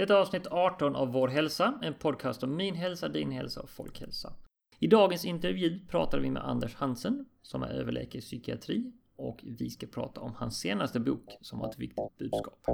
Detta är avsnitt 18 av Vår hälsa, en podcast om min hälsa, din hälsa och folkhälsa. I dagens intervju pratar vi med Anders Hansen som är överläkare i psykiatri och vi ska prata om hans senaste bok som har ett viktigt budskap.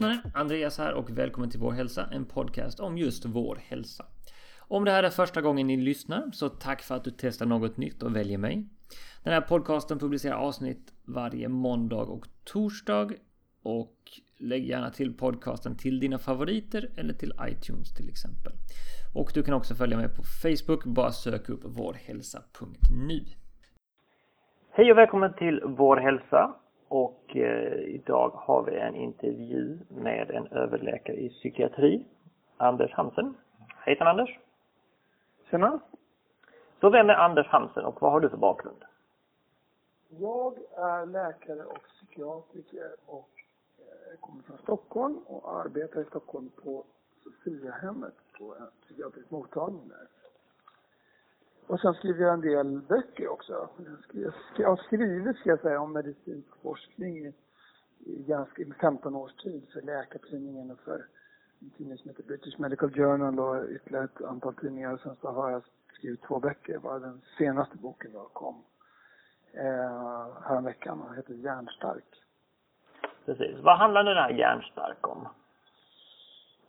Lyssnare! Andreas här och välkommen till Vår Hälsa, en podcast om just vår hälsa. Om det här är första gången ni lyssnar, så tack för att du testar något nytt och väljer mig. Den här podcasten publicerar avsnitt varje måndag och torsdag och lägg gärna till podcasten till dina favoriter eller till iTunes till exempel. Och du kan också följa mig på Facebook, bara sök upp vårhälsa.nu. Hej och välkommen till Vår Hälsa och eh, idag har vi en intervju med en överläkare i psykiatri, Anders Hansen. Hejsan Anders! Tjena! Så vem är Anders Hansen och vad har du för bakgrund? Jag är läkare och psykiatriker och eh, kommer från Stockholm och arbetar i Stockholm på Sofiahemmet på en psykiatrisk mottagning där. Och sen skriver jag en del böcker också. Jag, har skrivit, ska jag säga, om medicinsk forskning i, i ganska i 15 års tid för Läkartidningen och för en tidning som heter British Medical Journal och ytterligare ett antal tidningar. Sen så har jag skrivit två böcker, bara den senaste boken då kom eh, häromveckan och heter Järnstark. Precis. Vad handlar den här Järnstark om?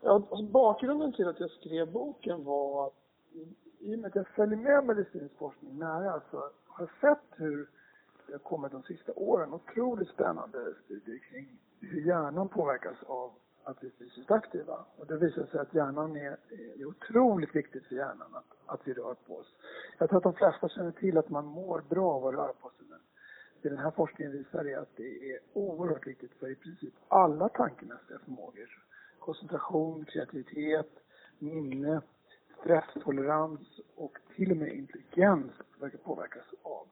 Ja, alltså bakgrunden till att jag skrev boken var att i och med att jag följer med medicinsk forskning nära så alltså har jag sett hur det har kommit de sista åren otroligt spännande studier kring hur hjärnan påverkas av att vi är fysiskt aktiva. Och det visar sig att hjärnan är, är otroligt viktigt för hjärnan att, att vi rör på oss. Jag tror att de flesta känner till att man mår bra av att röra på sig. Men det den här forskningen visar är att det är oerhört viktigt för i princip alla tankemässiga förmågor. Koncentration, kreativitet, minne, stresstolerans och till och med intelligens verkar påverkas av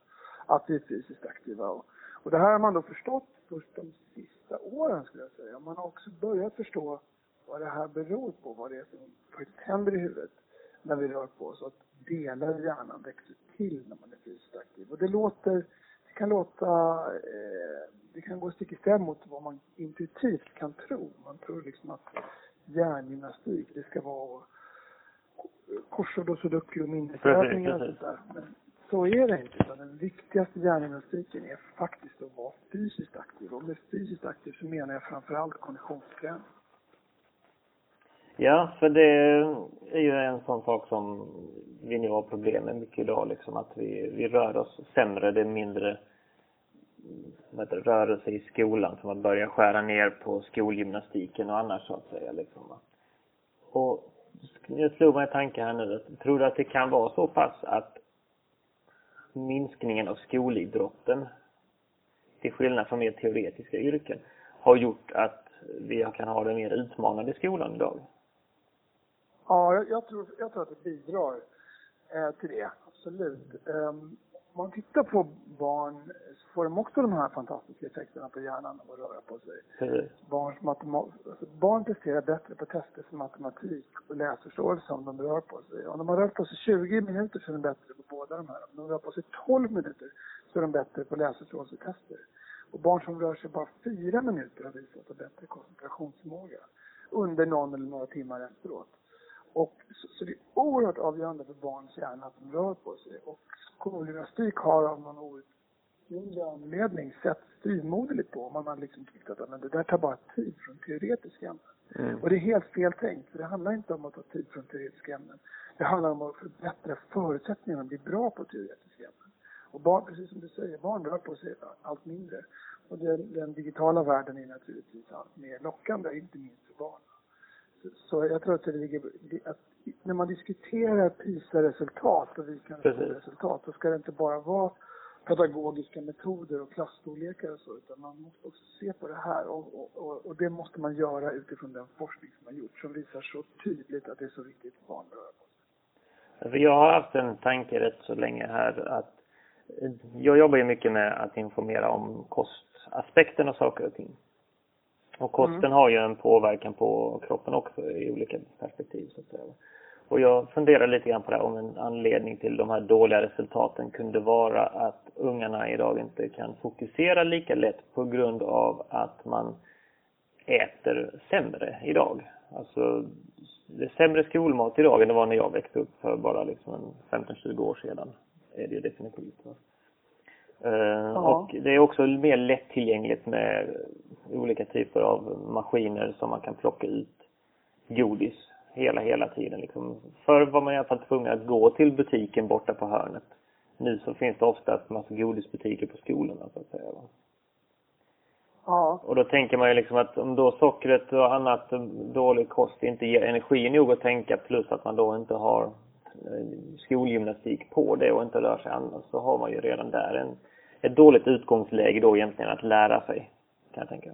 att vi är fysiskt aktiva. Och, och det här har man då förstått först de sista åren skulle jag säga. Man har också börjat förstå vad det här beror på, vad det är som faktiskt händer i huvudet när vi rör på oss. Att delar i hjärnan växer till när man är fysiskt aktiv. Och det låter, det kan låta, eh, det kan gå stick i stäv mot vad man intuitivt kan tro. Man tror liksom att hjärngymnastik, det ska vara korsord och sudoku och minnesövningar och sånt där. Men så är det inte. Utan den viktigaste hjärngymnastiken är faktiskt att vara fysiskt aktiv. Och med fysiskt aktiv så menar jag framförallt konditionsträning. Ja, för det är ju en sån sak som vi nu har problem med mycket idag liksom att vi, vi rör oss sämre, det är mindre heter, rörelse i skolan så man börjar skära ner på skolgymnastiken och annars så att säga liksom. Och jag slog mig tanken här nu, tror du att det kan vara så pass att minskningen av skolidrotten, till skillnad från mer teoretiska yrken, har gjort att vi kan ha den mer utmanande skolan idag? Ja, jag, jag tror, jag tror att det bidrar eh, till det, absolut. Um, man tittar på barn så får de också de här fantastiska effekterna på hjärnan av att röra på sig. Mm. Barns alltså barn presterar bättre på tester för matematik och läsförståelse om de rör på sig. Om de har rört på sig 20 minuter så är de bättre på båda de här. Om de rör på sig 12 minuter så är de bättre på läsförståelsetester. Och barn som rör sig bara 4 minuter har visat bättre koncentrationsförmåga under någon eller några timmar efteråt. Och så, så det är oerhört avgörande för barns hjärna att de rör på sig. Och skolgymnastik har av någon outgrundlig anledning sett styvmoderligt på. Man har liksom tyckt att men det där tar bara tid från teoretiska ämnen. Mm. Och det är helt fel tänkt. För det handlar inte om att ta tid från teoretiska ämnen. Det handlar om att förbättra förutsättningarna att bli bra på teoretiska ämnen. Och barn, precis som du säger, barn rör på sig allt mindre. Och den, den digitala världen är naturligtvis allt mer lockande, inte minst för barn. Så jag tror att det ligger, att när man diskuterar PISA-resultat och vikande resultat, då ska det inte bara vara pedagogiska metoder och klassstorlekar och så, utan man måste också se på det här och, och, och det måste man göra utifrån den forskning som har gjorts som visar så tydligt att det är så viktigt för barn att röra på sig. Jag har haft en tanke rätt så länge här att jag jobbar ju mycket med att informera om kostaspekten av saker och ting. Och kosten mm. har ju en påverkan på kroppen också i olika perspektiv så att säga. Och jag funderar lite grann på det om en anledning till de här dåliga resultaten kunde vara att ungarna idag inte kan fokusera lika lätt på grund av att man äter sämre idag. Alltså, det är sämre skolmat idag än det var när jag växte upp för bara liksom 15-20 år sedan. Är det definitivt. Uh, ja. Och det är också mer lättillgängligt med olika typer av maskiner som man kan plocka ut godis hela, hela tiden. Liksom. Förr var man i alla fall tvungen att gå till butiken borta på hörnet. Nu så finns det oftast massa godisbutiker på skolorna så att säga. Ja. Och då tänker man ju liksom att om då sockret och annat dålig kost inte ger energi nog att tänka plus att man då inte har eh, Eh, skolgymnastik på det och inte rör sig annars så har man ju redan där en, ett dåligt utgångsläge då egentligen att lära sig, kan jag tänka.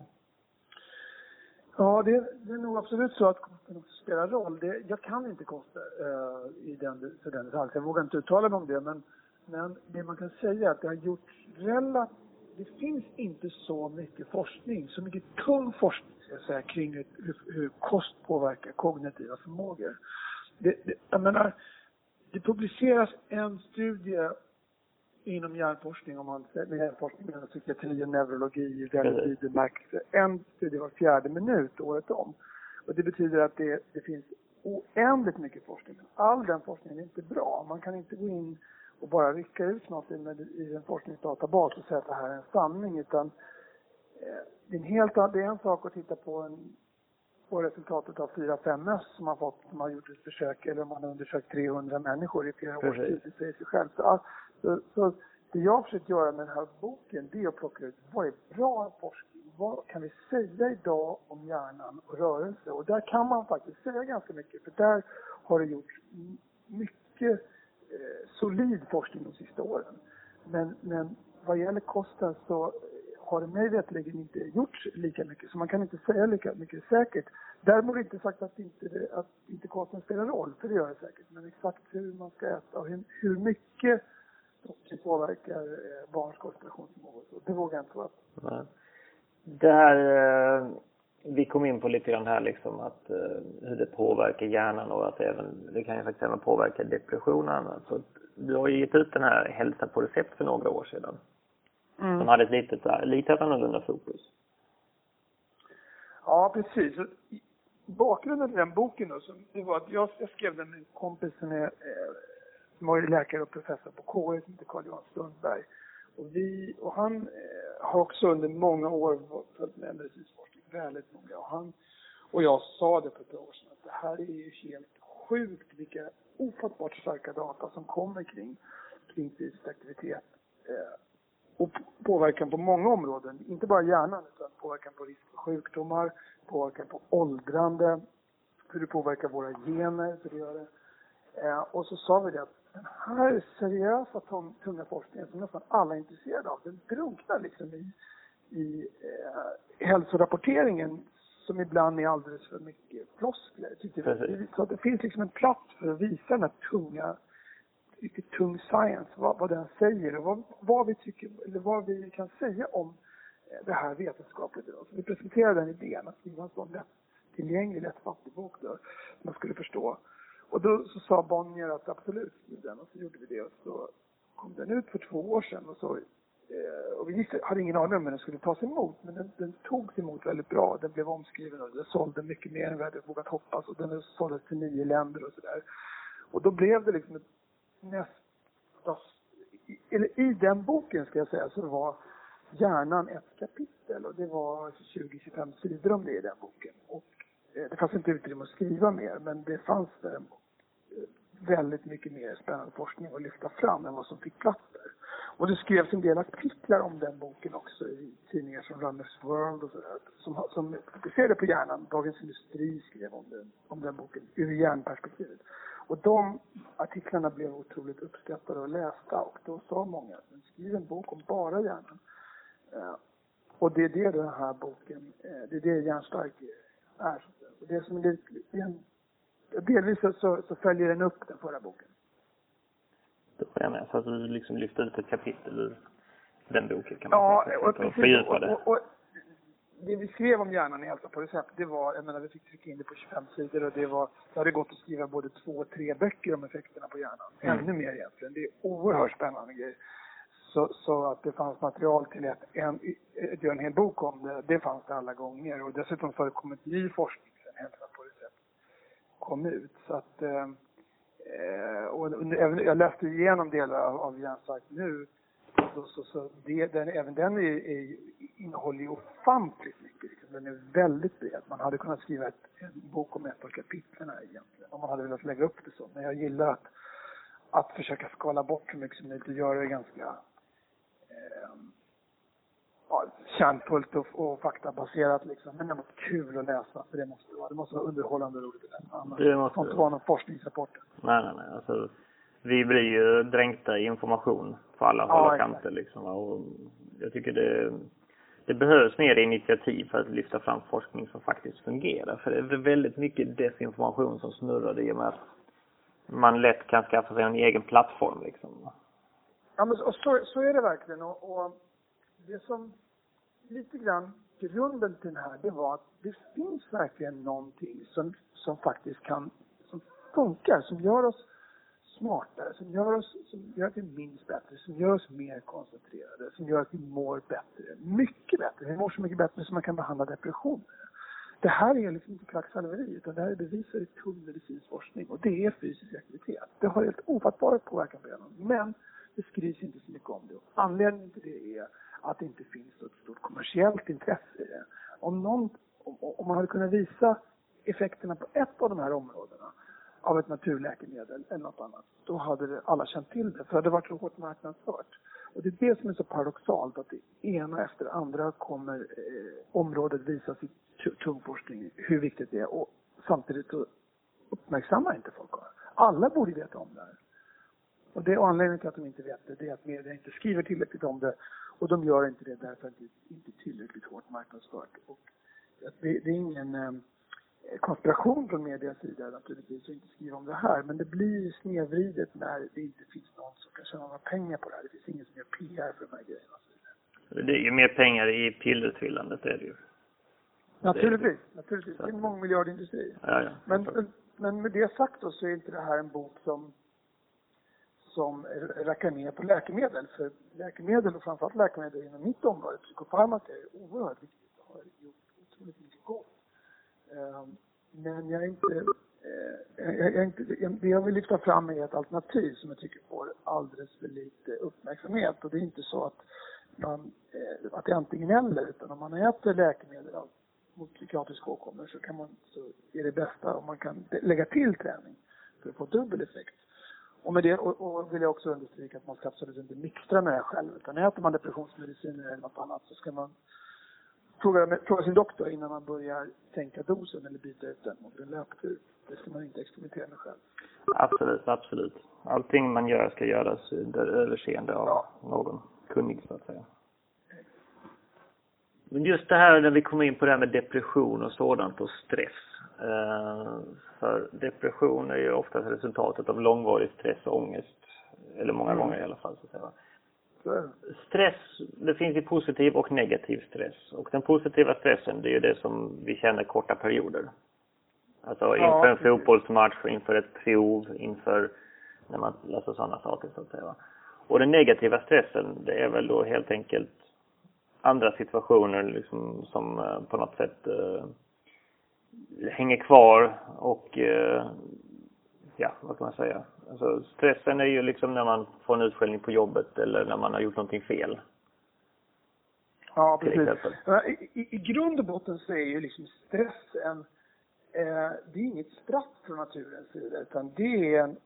Ja, det, det är nog absolut så att kosten också spelar roll. Det, jag kan inte kosta uh, i den, för den detalj, jag vågar inte uttala mig om det, men, men det man kan säga är att det har gjorts relativt det finns inte så mycket forskning, så mycket tung forskning ska jag säga, kring hur, hur kost påverkar kognitiva förmågor. Det, det, jag menar, det publiceras en studie inom hjärnforskning, om man med hjärnforskning psykiatri och neurologi i väldigt vid bemärkelse. En studie var fjärde minut året om. Och det betyder att det, det finns oändligt mycket forskning. All den forskningen är inte bra. Man kan inte gå in och bara rycka ut något i en forskningsdatabas och säga att det här är en sanning utan eh, det är en helt det är en sak att titta på, en, på resultatet av 4-5 möss som man fått, som har gjort ett försök eller man har undersökt 300 människor i flera års tid, det säger sig själv. Så, så, så det jag har försökt göra med den här boken, det är att plocka ut vad är bra forskning? Vad kan vi säga idag om hjärnan och rörelse? Och där kan man faktiskt säga ganska mycket, för där har det gjorts mycket eh, solid forskning de sista åren. Men, men vad gäller kosten så har det mig veterligen inte gjorts lika mycket, så man kan inte säga lika mycket säkert. Däremot inte sagt att inte, att inte kosten spelar roll, för det gör det säkert. Men exakt hur man ska äta och hur, hur mycket det påverkar eh, barns koncentrationsförmåga, det vågar jag inte svara på. Det här eh, vi kom in på lite grann här liksom att eh, hur det påverkar hjärnan och att även, det kan ju faktiskt även påverka depressionen. Så du har ju gett ut den här Hälsa på recept för några år sedan. Mm. Som hade ett litet, lite annorlunda fokus. Ja, precis. Bakgrunden till den boken då, så, det var att jag, jag skrev den med en kompis som är, eh, som var läkare och professor på KI som heter Carl-Johan Stundberg. Och vi, och han eh, har också under många år följt med medicinsk forskning väldigt noga. Och han och jag sa det för ett år sedan att det här är ju helt sjukt vilka ofattbart starka data som kommer kring, kring fysisk aktivitet. Eh, och påverkan på många områden, inte bara hjärnan utan påverkan på risk för sjukdomar, påverkan på åldrande, hur det påverkar våra gener, för det gör det. Eh, och så sa vi det att den här seriösa tunga forskningen som nästan alla är intresserade av, den drunknar liksom i, i eh, hälsorapporteringen som ibland är alldeles för mycket floskler. Så det finns liksom en plats för att visa den här tunga, riktigt tung science, vad, vad den säger och vad, vad, vi tycker, eller vad vi kan säga om eh, det här vetenskapligt idag. Så vi presenterade den idén att skriva en sån lättillgänglig, lättfattig bok där man skulle förstå och då så sa Bonnier att absolut, den. och så gjorde vi det och så kom den ut för två år sedan och så eh, och vi hade ingen aning om hur den skulle tas emot, men den, den togs emot väldigt bra. Den blev omskriven och den sålde mycket mer än vi hade vågat hoppas och den såldes till nio länder och sådär. Och då blev det liksom ett nästa, eller i den boken ska jag säga, så var hjärnan ett kapitel och det var 20-25 sidor om det i den boken. Och eh, det fanns inte utrymme att skriva mer, men det fanns eh, väldigt mycket mer spännande forskning att lyfta fram än vad som fick plats där. Och det skrevs en del artiklar om den boken också i tidningar som Runners World och sådär, som, som fokuserade på hjärnan. Dagens Industri skrev om den, om den boken ur hjärnperspektivet. Och de artiklarna blev otroligt uppskattade och lästa och då sa många skriv en bok om bara hjärnan. Uh, och det är det den här boken, uh, det är det Hjärnstark är. Och det som det delvis så, så, följer den upp den förra boken. Jag med. Så att du liksom lyfte ut ett kapitel ur den boken kan man Ja, säga. och, Och och, och, det vi skrev om hjärnan i Hälsa på recept, det var, jag menar vi fick trycka in det på 25 sidor och det var, det hade gått att skriva både två och tre böcker om effekterna på hjärnan. Mm. Ännu mer egentligen. Det är oerhört spännande grejer. Så, så att det fanns material till en, att göra en hel bok om det, det fanns det alla gånger. Och dessutom så har det kommit ny forskning sen Hälsa på recept kom ut. Så att, eh, eh, och, och jag läste igenom delar av, av Hjärnstark nu. Så, så, så det, den, även den är, är, innehåller ju ofantligt mycket. Liksom. Den är väldigt bred. Man hade kunnat skriva ett, en bok om ett av kapitlen egentligen. Om man hade velat lägga upp det så. Men jag gillar att, att försöka skala bort så mycket som möjligt och göra det ganska eh, ja, kärnfullt och, och faktabaserat liksom. Men det måste vara kul att läsa. För det måste vara. Det måste vara underhållande och roligt att läsa. Annars Det måste inte vara någon forskningsrapport. Nej, nej, nej. Alltså, vi blir ju dränkta i information på alla håll och kanter liksom. Och jag tycker det, det behövs mer initiativ för att lyfta fram forskning som faktiskt fungerar. För det är väldigt mycket desinformation som snurrar i och med att man lätt kan skaffa sig en egen plattform liksom. Ja, men och så, så är det verkligen. Och, och det som lite grann grunden till det här, det var att det finns verkligen någonting som, som faktiskt kan, som funkar, som gör oss smartare, som gör oss, som gör att vi minns bättre, som gör oss mer koncentrerade, som gör att vi mår bättre. Mycket bättre. Vi mår så mycket bättre som man kan behandla depression. Det här är liksom inte kvacksalveri, utan det här är bevis för tung medicinsk forskning. Och det är fysisk aktivitet. Det har helt ofattbar påverkan på hjärnan. Men det skrivs inte så mycket om det. Och anledningen till det är att det inte finns så ett stort kommersiellt intresse i det. Om, någon, om, om man hade kunnat visa effekterna på ett av de här områdena av ett naturläkemedel eller något annat, då hade det alla känt till det. För det hade varit så hårt marknadsfört. Och det är det som är så paradoxalt, att det ena efter det andra kommer eh, området visa sitt tu- tung forskning, hur viktigt det är. Och samtidigt så uppmärksammar inte folk det. Alla borde veta om det här. Och det är anledningen till att de inte vet det, det är att media inte skriver tillräckligt om det. Och de gör inte det därför att det inte är tillräckligt hårt marknadsfört. Och det, det är ingen eh, konspiration från medias sida naturligtvis att inte skriva om det här. Men det blir snedvridet när det inte finns någon som kan tjäna några pengar på det här. Det finns ingen som gör PR för de här grejerna. och. Det är ju mer pengar i pillertvillandet, det är det ju. Naturligtvis, naturligtvis. Det är en mångmiljardindustri. Ja, ja. Men, men, men med det sagt då så är inte det här en bok som som rackar ner på läkemedel. För läkemedel och framförallt läkemedel inom mitt område, psykofarmaka, är oerhört viktigt och har gjort otroligt mycket gott. Ehm, men jag är inte, eh, jag, jag jag- det jag vill lyfta fram är ett alternativ som jag tycker får alldeles för lite uppmärksamhet. Och det är inte så att, man, eh, att det är antingen eller, utan om man äter läkemedel mot psykiatriska åkommor så, kan man, så är det bästa om man kan lägga till träning för att få dubbel effekt. Och med det och, och vill jag också understryka att man ska absolut inte mixtra med det här själv. Utan äter man depressionsmediciner eller något annat så ska man fråga, fråga sin doktor innan man börjar sänka dosen eller byta ut den mot en löpkur. Det ska man inte experimentera med själv. Absolut, absolut. Allting man gör ska göras under överseende av någon kunnig så att säga. Men just det här när vi kommer in på det här med depression och sådant och stress. Eh, för depression är ju oftast resultatet av långvarig stress och ångest. Eller många Mm. gånger i alla fall så att säga. Stress, det finns ju positiv och negativ stress. Och den positiva stressen, det är ju det som vi känner korta perioder. Alltså Ja, inför en precis. fotbollsmatch, inför ett prov, inför när man läser sådana saker så att säga. Och den negativa stressen, det är väl då helt enkelt andra situationer liksom som eh, på något sätt eh, hänger kvar och eh, ja, vad kan man säga? Alltså stressen är ju liksom när man får en utskällning på jobbet eller när man har gjort någonting fel. Ja, precis. I, i, grund och botten så är ju liksom stress en, eh, det är inget straff från naturens sida utan det är en,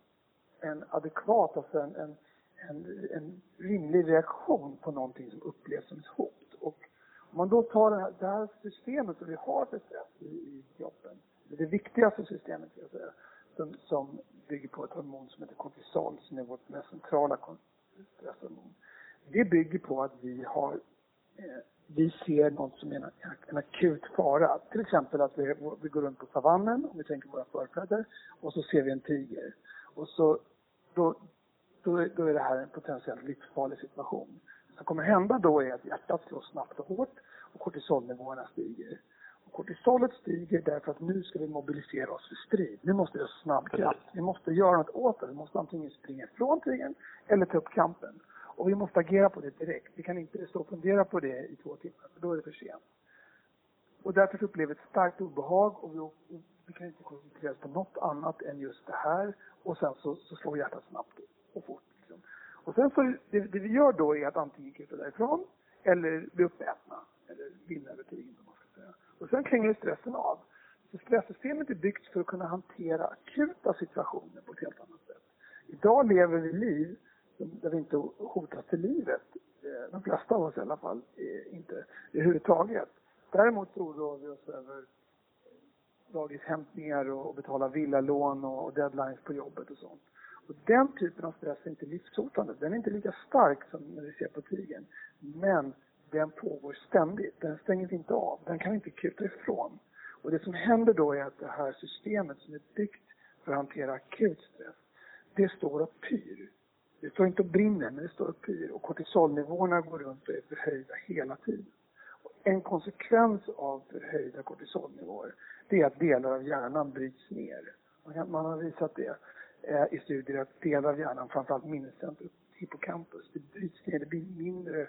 en adekvat, alltså en, en, en, en rimlig reaktion på någonting som upplevs som ett hot. Och om man då tar det här, det här systemet som vi har för stress i, i kroppen, det viktigaste systemet jag säga, som, som bygger på ett hormon som heter kortisol, som är vårt mest centrala stresshormon. Det bygger på att vi har eh, vi ser något som är en, en akut fara. Till exempel att vi, vi går runt på savannen, om vi tänker på våra förfäder, och så ser vi en tiger. Och så, då, då, då är det här en potentiellt livsfarlig situation. Det som kommer hända då är att hjärtat slår snabbt och hårt och kortisolnivåerna stiger. Kortisolet stiger därför att nu ska vi mobilisera oss för strid. Nu måste vi ha snabb kraft. Vi måste göra något åt det. Vi måste antingen springa ifrån tigern eller ta upp kampen. Och vi måste agera på det direkt. Vi kan inte stå och fundera på det i två timmar, för då är det för sent. Och därför upplever vi ett starkt obehag och vi, och vi kan inte koncentrera oss på något annat än just det här. Och sen så, så slår hjärtat snabbt och fort. Liksom. Och sen så, det, det vi gör då är att antingen kuta därifrån eller bli uppätna. Eller vinna över tigern, om man ska säga. Och sen klingar stressen av. Så stresssystemet är byggt för att kunna hantera akuta situationer på ett helt annat sätt. Idag lever vi liv där vi inte hotas till livet. Eh, de flesta av oss i alla fall, eh, inte överhuvudtaget. Däremot oroar vi oss över eh, dagishämtningar och betala villalån och och deadlines på jobbet och sånt. Och den typen av stress är inte livshotande. Den är inte lika stark som när vi ser på tigern. Men den pågår ständigt. Den stänger vi inte av. Den kan vi inte kuta ifrån. Och det som händer då är att det här systemet som är byggt för att hantera akut stress, det står och pyr. Det står inte och brinner, men det står och pyr. Och kortisolnivåerna går runt och är förhöjda hela tiden. Och en konsekvens av förhöjda kortisolnivåer, det är att delar av hjärnan bryts ner. Man har visat det eh, i studier att delar av hjärnan, framförallt minnescentrum, hippocampus, det bryts ner. Det blir mindre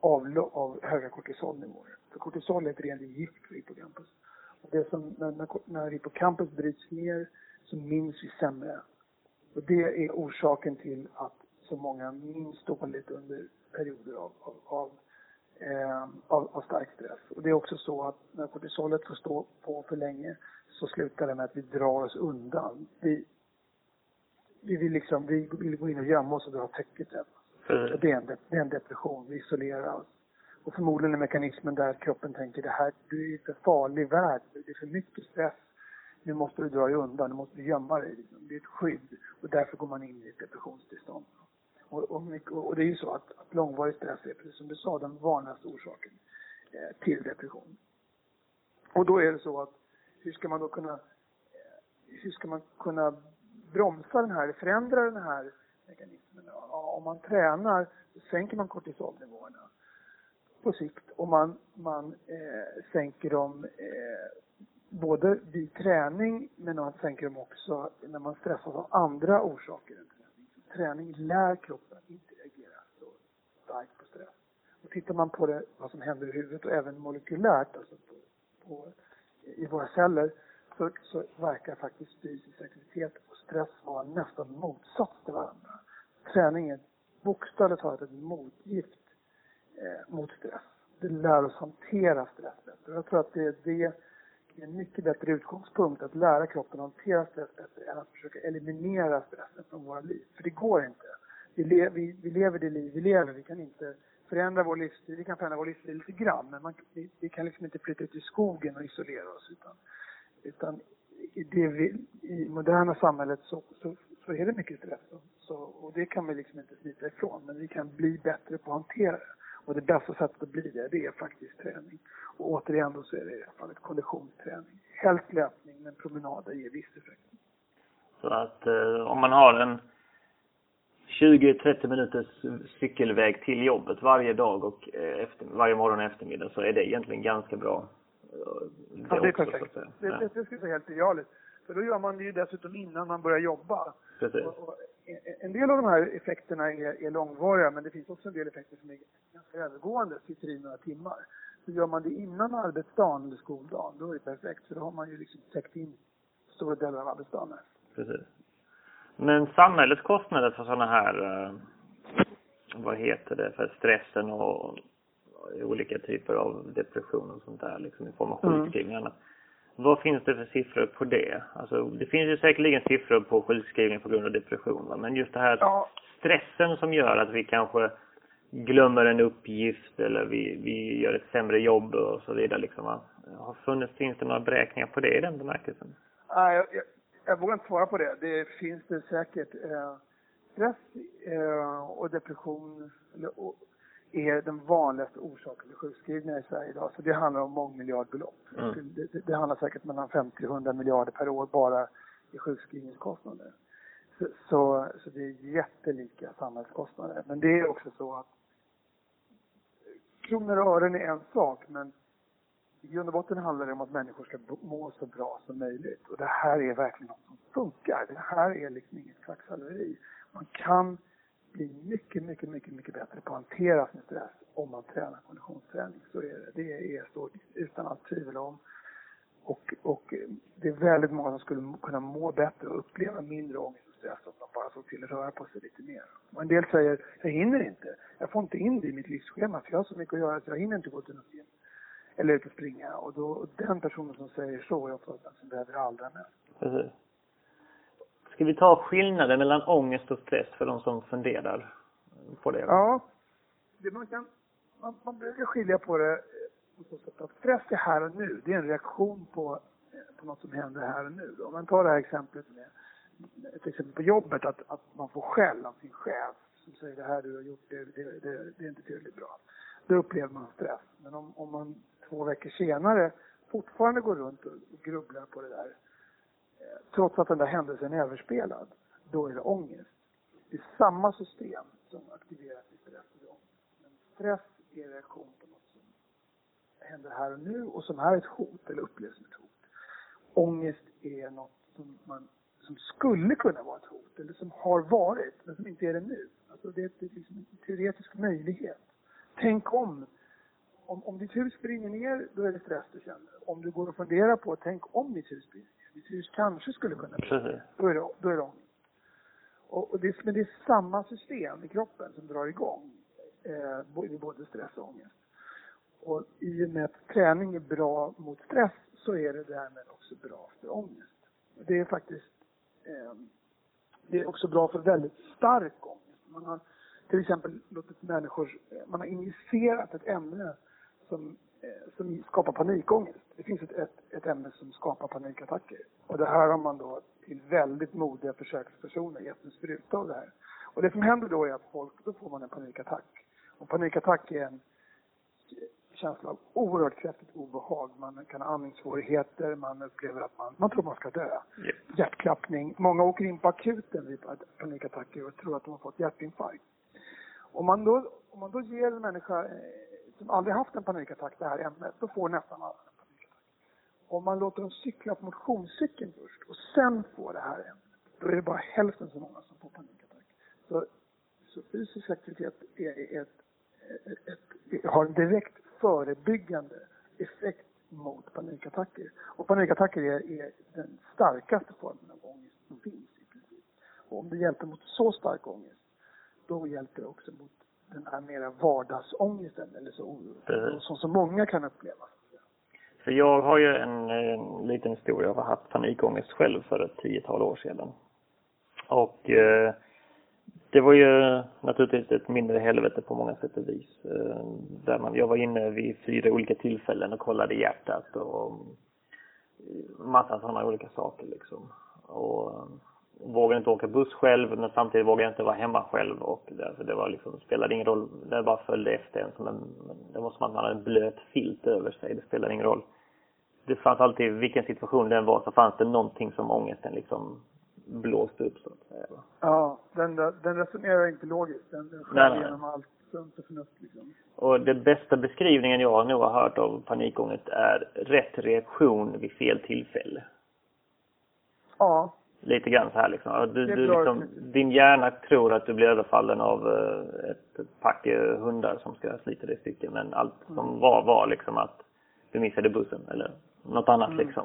av, av höga kortisolnivåer. För kortisol är ett rent gift för hippocampus. Och det som, när, när, när hippocampus bryts ner så minns vi sämre. Och det är orsaken till att så många minns dåligt under perioder av, av, av, eh, av, av stark stress. Och det är också så att när kortisolet får stå på för länge så slutar det med att vi drar oss undan. Vi, vi vill liksom, vi vill gå in och gömma oss och dra täcket över oss. Mm. Det är, en, det är en depression, vi isolerar oss. Och förmodligen är mekanismen där att kroppen tänker det här, du är i för farlig värld, det är för mycket stress. Nu måste du dra dig undan, nu måste du gömma dig. Det är ett skydd och därför går man in i ett depressionstillstånd. Och, och, mycket, och det är ju så att, att långvarig stress är, precis som du sa, den vanligaste orsaken eh, till depression. Och då är det så att hur ska man då kunna eh, hur ska man kunna bromsa den här, eller förändra den här mekanismen? Ja, om man tränar sänker man kortisolnivåerna på sikt och man, man eh, sänker dem eh, både vid träning men man sänker dem också när man stressas av andra orsaker än träning. Träning lär kroppen inte reagera så starkt på stress. Och tittar man på det, vad som händer i huvudet och även molekylärt, alltså på, på, i våra celler, så, så verkar faktiskt fysisk aktivitet och stress vara nästan motsats till varandra. Träning är bokstavligt talat ett motgift eh, mot stress. Det lär oss hantera stress bättre. Jag tror att det, det är en mycket bättre utgångspunkt att lära kroppen att hantera stress bättre än att försöka eliminera stressen från våra liv. För det går inte. Vi, le, vi, vi lever det liv vi lever. Vi kan inte förändra vår livsstil. Vi kan förändra vår livsstil lite grann, men man, vi, vi kan liksom inte flytta ut i skogen och isolera oss. Utan, utan i det vi, i moderna samhället så, så, så är det mycket stress. Så, och det kan vi liksom inte smita ifrån. Men vi kan bli bättre på att hantera det. Och det bästa sättet att bli det, det är faktiskt träning. Och återigen då så är det i alla fall ett konditionsträning. Helst löpning, men promenader ger viss effekt. Så att eh, om man har en 20-30 minuters cykelväg till jobbet varje dag och eh, efter, varje morgon och eftermiddag så är det egentligen ganska bra. eh, Ja, det är också, perfekt. Det, Ja, det, det skulle vara helt idealiskt. För då gör man det ju dessutom innan man börjar jobba. Precis. Och, och en- del av de här effekterna är, är långvariga, men det finns också en del effekter som är ganska övergående, sitter i några timmar. Så gör man det innan arbetsdagen eller skoldagen, då är det perfekt. För då har man ju liksom täckt in stora delar av arbetsdagen. Precis. Men samhällets kostnader för sådana här, eh, vad heter det, för stressen och olika typer av depression och sånt där, liksom i form av Mm. sjukskrivning och annat. Vad finns det för siffror på det? Alltså, det finns ju säkerligen siffror på sjukskrivning på grund av depression, va? men just det här Ja, stressen som gör att vi kanske glömmer en uppgift eller vi, vi gör ett sämre jobb och så vidare. Liksom, va? Har funnits, finns det några beräkningar på det i den bemärkelsen? Nej, jag, jag, jag vågar inte svara på det. Det finns det säkert. Eh, stress eh, och depression eller, och, är den vanligaste orsaken till sjukskrivningar i Sverige idag. Så det handlar om mångmiljardbelopp. Mm. Det, det, det handlar säkert mellan 50 och 100 miljarder per år bara i sjukskrivningskostnader. Så, så, så det är jättelika samhällskostnader. Men det är också så att kronor och ören är en sak, men i grund och botten handlar det om att människor ska må så bra som möjligt. Och det här är verkligen något som funkar. Det här är liksom inget kvacksalveri. Man kan bli mycket, mycket, mycket, mycket bättre på att hantera sin stress om man tränar konditionsträning. Så är det. Det är så utan allt tvivel om. Och, och det är väldigt många som skulle kunna må bättre och uppleva mindre ångest och stress om de bara såg till att röra på sig lite mer. Och en del säger, jag hinner inte. Jag får inte in det i mitt livsschema för jag har så mycket att göra så jag hinner inte gå till något gym. Eller ut och springa. Och då, och den personen som säger så är ofta den som behöver det allra mest. Precis. Ska vi ta skillnaden mellan ångest och stress för de som funderar på det? Ja. Det man, kan, man, man brukar skilja på det eh, på så sätt att stress är här och nu. Det är en reaktion på, eh, på något som händer här och nu. Om man tar det här exemplet med ett exempel på jobbet, att, att man får skäll av sin chef som säger det här du har gjort, det, det, det, det är inte tillräckligt bra. Då upplever man stress. Men om, om man två veckor senare fortfarande går runt och grubblar på det där, trots att den där händelsen är överspelad, då är det ångest. Det är samma system som aktiveras i stress och ångest. Men stress är reaktion på något som händer här och nu och som är ett hot eller upplevs som ett hot. Ångest är något som, man, som skulle kunna vara ett hot eller som har varit men som inte är det nu. Alltså det är, det är liksom en teoretisk möjlighet. Tänk om om, om ditt hus brinner ner, då är det stress du känner. Om du går och funderar på, tänk om ditt hus brinner ner. Mitt hus kanske skulle kunna brinna ner. Då är det, då är det ångest. Och, och det, men det är samma system i kroppen som drar igång eh, vid både stress och ångest. Och i och med att träning är bra mot stress så är det därmed också bra för ångest. Det är faktiskt eh, det är också bra för väldigt stark ångest. Man har till exempel låtit människor, man har injicerat ett ämne som, som skapar panikångest. Det finns ett, ett, ett ämne som skapar panikattacker. Och det här har man då till väldigt modiga försökspersoner gett en spruta av det här. Och det som händer då är att folk, då får man en panikattack. Och panikattack är en känsla av oerhört kraftigt obehag. Man kan ha andningssvårigheter, man upplever att man, man tror man ska dö. Yep. Hjärtklappning. Många åker in på akuten vid panikattacker och tror att de har fått hjärtinfarkt. Om man då, om man då ger en människa eh, som aldrig haft en panikattack det här ämnet, då får nästan alla en panikattack. Om man låter dem cykla på motionscykeln först och sen får det här ämnet, då är det bara hälften så många som får panikattack. Så, så fysisk aktivitet är, är ett, ett, ett, har en direkt förebyggande effekt mot panikattacker. Och panikattacker är, är den starkaste formen av ångest som finns i princip. Och om det hjälper mot så stark ångest, då hjälper det också mot den här mera vardagsångesten eller så, som så många kan uppleva. För jag har ju en, en liten historia. Jag har haft panikångest själv för ett tiotal år sedan. Och eh, det var ju naturligtvis ett mindre helvete på många sätt och vis. Eh, där man, jag var inne vid fyra olika tillfällen och kollade hjärtat och massa sådana olika saker liksom. Och vågade inte åka buss själv men samtidigt vågade jag inte vara hemma själv och därför det var liksom, spelade ingen roll, det bara följde efter en som en, det var som att man hade en blöt filt över sig, det spelade ingen roll. Det fanns alltid, vilken situation den var så fanns det någonting som ångesten liksom blåste upp så att säga. Ja, den, den resonerar inte logiskt, den, den skär igenom allt sunt och förnuft liksom. Och den bästa beskrivningen jag nog har hört av panikångest är rätt reaktion vid fel tillfälle. Ja, lite grann så här liksom. Du, du, liksom din hjärna tror att du blir överfallen av eh, ett pack hundar som ska slita dig i stycken. Men allt som mm. var var liksom att du missade bussen eller något annat mm. liksom.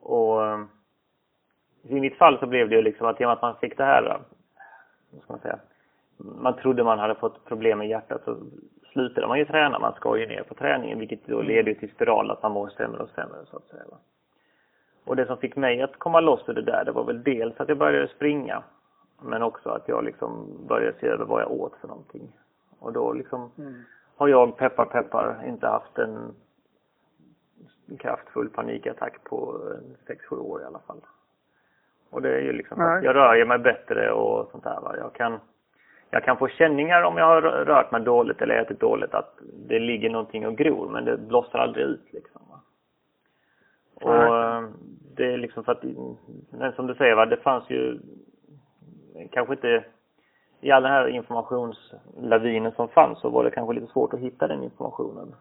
Och eh, i mitt fall så blev det ju liksom att genom att man fick det här, eh, vad ska man säga, man trodde man hade fått problem med hjärtat så slutade man ju träna. Man ska ju ner på träningen vilket då mm. leder till spiral att man mår sämre och sämre så att säga. Och det som fick mig att komma loss ur det där, det var väl dels att jag började springa. Men också att jag liksom började se över vad jag åt för någonting. Och då liksom mm. har jag, peppar peppar, inte haft en kraftfull panikattack på 6-7 år i alla fall. Och det är ju liksom Nej. att jag rör mig bättre och sånt där va. Jag kan, jag kan få känningar om jag har rört mig dåligt eller ätit dåligt att det ligger någonting och gror men det blossar aldrig ut liksom. Va? Och det är liksom för att, men som du säger va, det fanns ju kanske inte i all den här informationslavinen som fanns så var det kanske lite svårt att hitta den informationen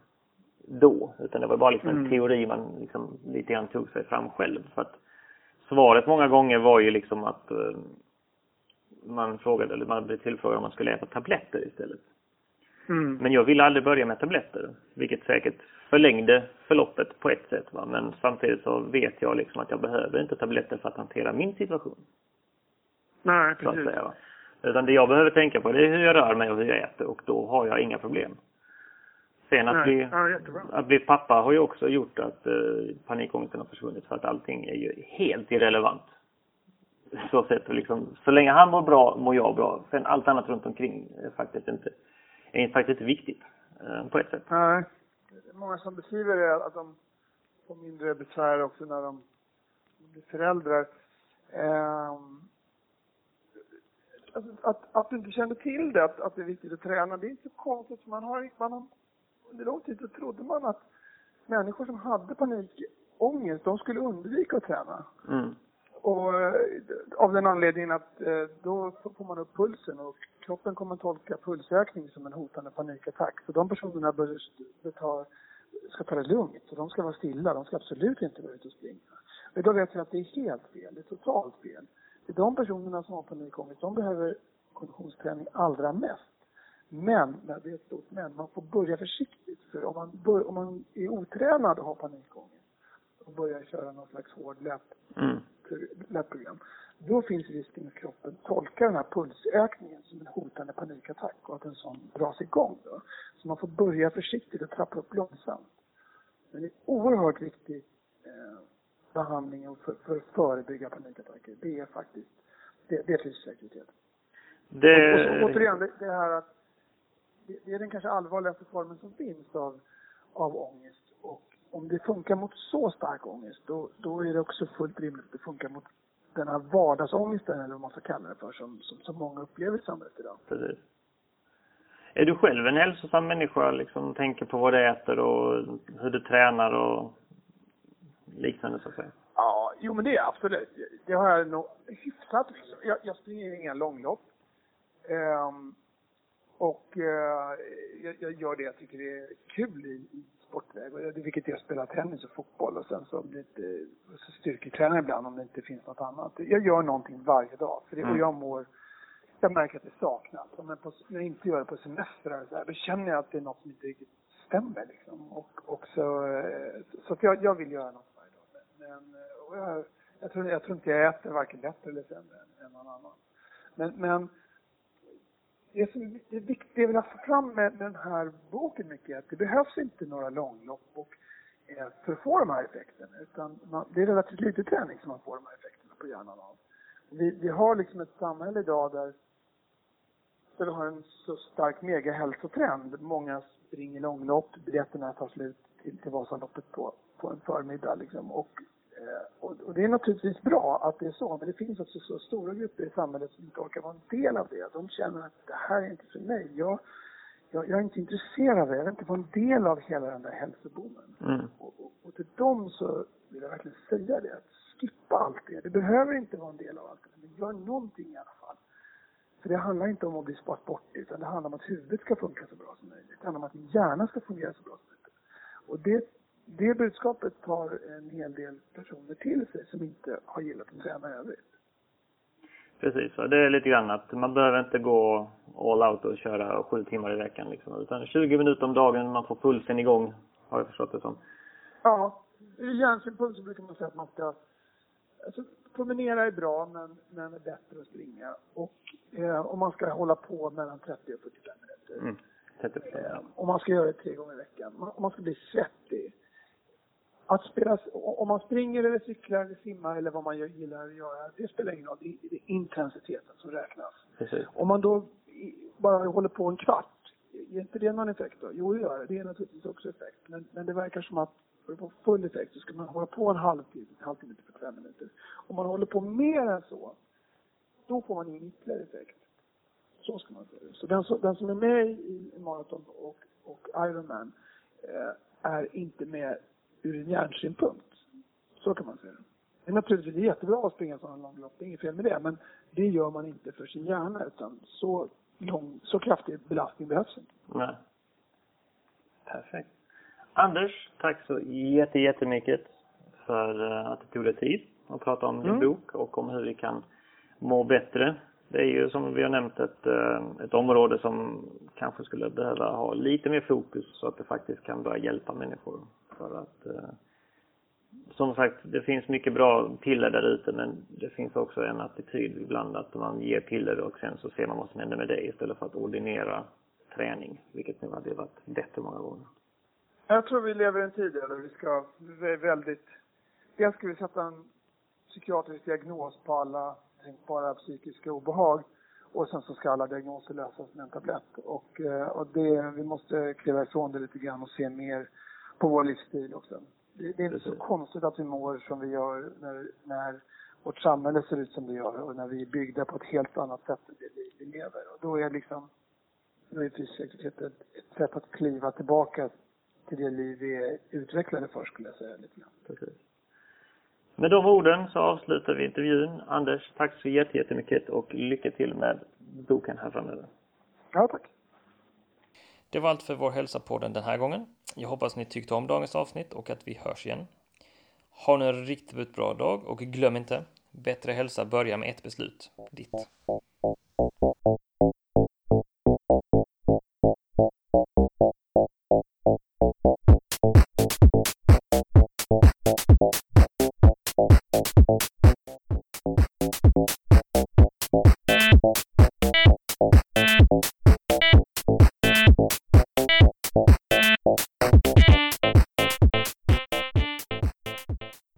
då. Utan det var bara liksom mm. en teori man liksom lite grann tog sig fram själv. För att svaret många gånger var ju liksom att uh, man frågade, eller man blev tillfrågad om man skulle äta tabletter istället. Mm. Men jag ville aldrig börja med tabletter, vilket säkert förlängde förloppet på ett sätt. Va? Men samtidigt så vet jag liksom att jag behöver inte tabletter för att hantera min situation. Nej, precis. Så att säga, va? Utan det jag behöver tänka på det är hur jag rör mig och hur jag äter och då har jag inga problem. Sen att, bli, ja, att bli pappa har ju också gjort att eh, panikångesten har försvunnit för att allting är ju helt irrelevant. Så sett liksom, så länge han mår bra mår jag bra. Sen allt annat runt omkring är faktiskt inte, är faktiskt inte viktigt eh, på ett sätt. Nej. Många som beskriver det att de får mindre besvär också när de blir föräldrar. Eh, alltså, att, att du inte kände till det, att, att det är viktigt att träna, det är inte så konstigt. Man har, man har, under lång tid så trodde man att människor som hade panikångest, de skulle undvika att träna. Mm. Och eh, av den anledningen att eh, då får man upp pulsen och kroppen kommer att tolka pulsökning som en hotande panikattack. Så de personerna bör, ta, ska ta det lugnt. Så de ska vara stilla. De ska absolut inte vara ute och springa. Men då vet vi att det är helt fel. Det är totalt fel. Det är de personerna som har panikångest. De behöver konditionsträning allra mest. Men, det är ett stort men, man får börja försiktigt. För om man, bör, om man är otränad och har panikångest och börjar köra någon slags hård läpp, mm. läppprogram, då finns risken att kroppen tolkar den här pulsökningen som en hotande panikattack och att en sån dras igång. Då. Så man får börja försiktigt och trappa upp långsamt. Men det är oerhört viktig eh, behandling för, för att förebygga panikattacker. Det är faktiskt, det, det är livssäkerhet. Det... Och, och så, återigen, det, det här att det, det är den kanske allvarligaste formen som finns av, av ångest. Och om det funkar mot så stark ångest, då, då är det också fullt rimligt att det funkar mot den här vardagsångesten, eller vad man ska kalla det för, som, som, som många upplever i samhället idag. Precis. Är du själv en hälsosam människa, liksom tänker på vad du äter och hur du tränar och liknande så att säga? Ja, jo men det är absolut. Det har jag nog hyfsat. Jag, jag springer inga långlopp. Um, och uh, jag, jag, gör det jag tycker det är kul i, i sportväg. Vilket är att spela tennis och fotboll och sen så lite så styrketränar ibland om det inte finns något annat. Jag gör någonting varje dag. För det, mm. och jag mår, jag märker att det saknas. Om jag, på, när jag inte gör det på semestrar så här, då känner jag att det är något som inte riktigt stämmer liksom. Och, och så, eh, så att jag, jag vill göra något varje dag. Men, jag, jag, tror, jag tror inte jag äter varken bättre eller sämre än, än någon annan. Men, men det som är viktigt, det jag vill få fram med, den här boken mycket är att det behövs inte några långlopp och, eh, för att få de här effekterna. Utan man, det är relativt lite träning som man får de här effekterna på hjärnan av. Vi, vi har liksom ett samhälle idag där, där vi har en så stark megahälsotrend. Många springer långlopp, biljetterna tar slut till, till Vasaloppet på, på en förmiddag liksom. Och och, och, det är naturligtvis bra att det är så, men det finns också så stora grupper i samhället som inte orkar vara en del av det. De känner att det här är inte för mig. Jag, jag, jag är inte intresserad av det. Jag vill inte vara en del av hela den där hälsoboomen. Mm. Och, och, och, till dem så vill jag verkligen säga det, att skippa allt det. Det behöver inte vara en del av allt det, men gör någonting i alla fall. För det handlar inte om att bli sportig, utan det handlar om att huvudet ska funka så bra som möjligt. Det handlar om att din hjärna ska fungera så bra som möjligt. Och det det budskapet tar en hel del personer till sig som inte har gillat att träna i övrigt. Precis, det är lite grann att man behöver inte gå all out och köra sju timmar i veckan liksom, utan 20 minuter om dagen, man får pulsen igång, har jag förstått det som. Ja, ur hjärnsynpunkt så brukar man säga att man ska, alltså promenera är bra men, men är bättre att springa och eh, om man ska hålla på mellan 30 och 45 minuter. Mm. 30 eh, och man ska göra det tre gånger i veckan. Om man ska bli svettig att spela, om man springer eller cyklar eller simmar eller vad man gillar att göra, det spelar ingen roll. Det är intensiteten som räknas. Precis. Om man då bara håller på en kvart, ger inte det någon effekt då? Jo, det gör det. Det är naturligtvis också effekt. Men, men det verkar som att för att få full effekt så ska man hålla på en halvtimme, en halvtimme till 45 minuter. Om man håller på mer än så, då får man ingen ytterligare effekt. Så ska man säga. Så den, den som är med i maraton och, och Ironman eh, är inte med ur en hjärnsynpunkt. Så kan man säga. Det är naturligtvis jättebra att springa sådana långlopp, det är inget fel med det. Men det gör man inte för sin hjärna utan så, lång, så kraftig belastning behövs inte. Nej. Perfekt. Anders, tack så jätte, jättemycket för eh, att du tog dig tid att prata om din Mm. bok och om hur vi kan må bättre. Det är ju som vi har nämnt ett, eh, ett område som kanske skulle behöva ha lite mer fokus så att det faktiskt kan börja hjälpa människor. För att eh, som sagt, det finns mycket bra piller där ute men det finns också en attityd ibland att man ger piller och sen så ser man vad som händer med det istället för att ordinera träning, vilket nu hade varit bättre många gånger. Jag tror vi lever i en tid där vi ska är väldigt... Dels ska vi sätta en psykiatrisk diagnos på alla tänkbara psykiska obehag och sen så ska alla diagnoser lösas med en tablett. Och, eh, och det, vi måste kliva ifrån det lite grann och se mer på vår livsstil också. Det, det är inte så konstigt att vi mår som vi gör när, när vårt samhälle ser ut som det gör och när vi är byggda på ett helt annat sätt än det liv vi lever. Och då är liksom, då är fysisk ett, ett, ett sätt att kliva tillbaka till det liv vi är utvecklade för skulle jag säga lite grann. Precis. Med de orden så avslutar vi intervjun. Anders, tack så jätte- jättemycket och lycka till med boken här framöver. Ja, tack. Det var allt för vår hälsopodden den här gången. Jag hoppas ni tyckte om dagens avsnitt och att vi hörs igen. Ha nu en riktigt bra dag och glöm inte, bättre hälsa börjar med ett beslut. Ditt.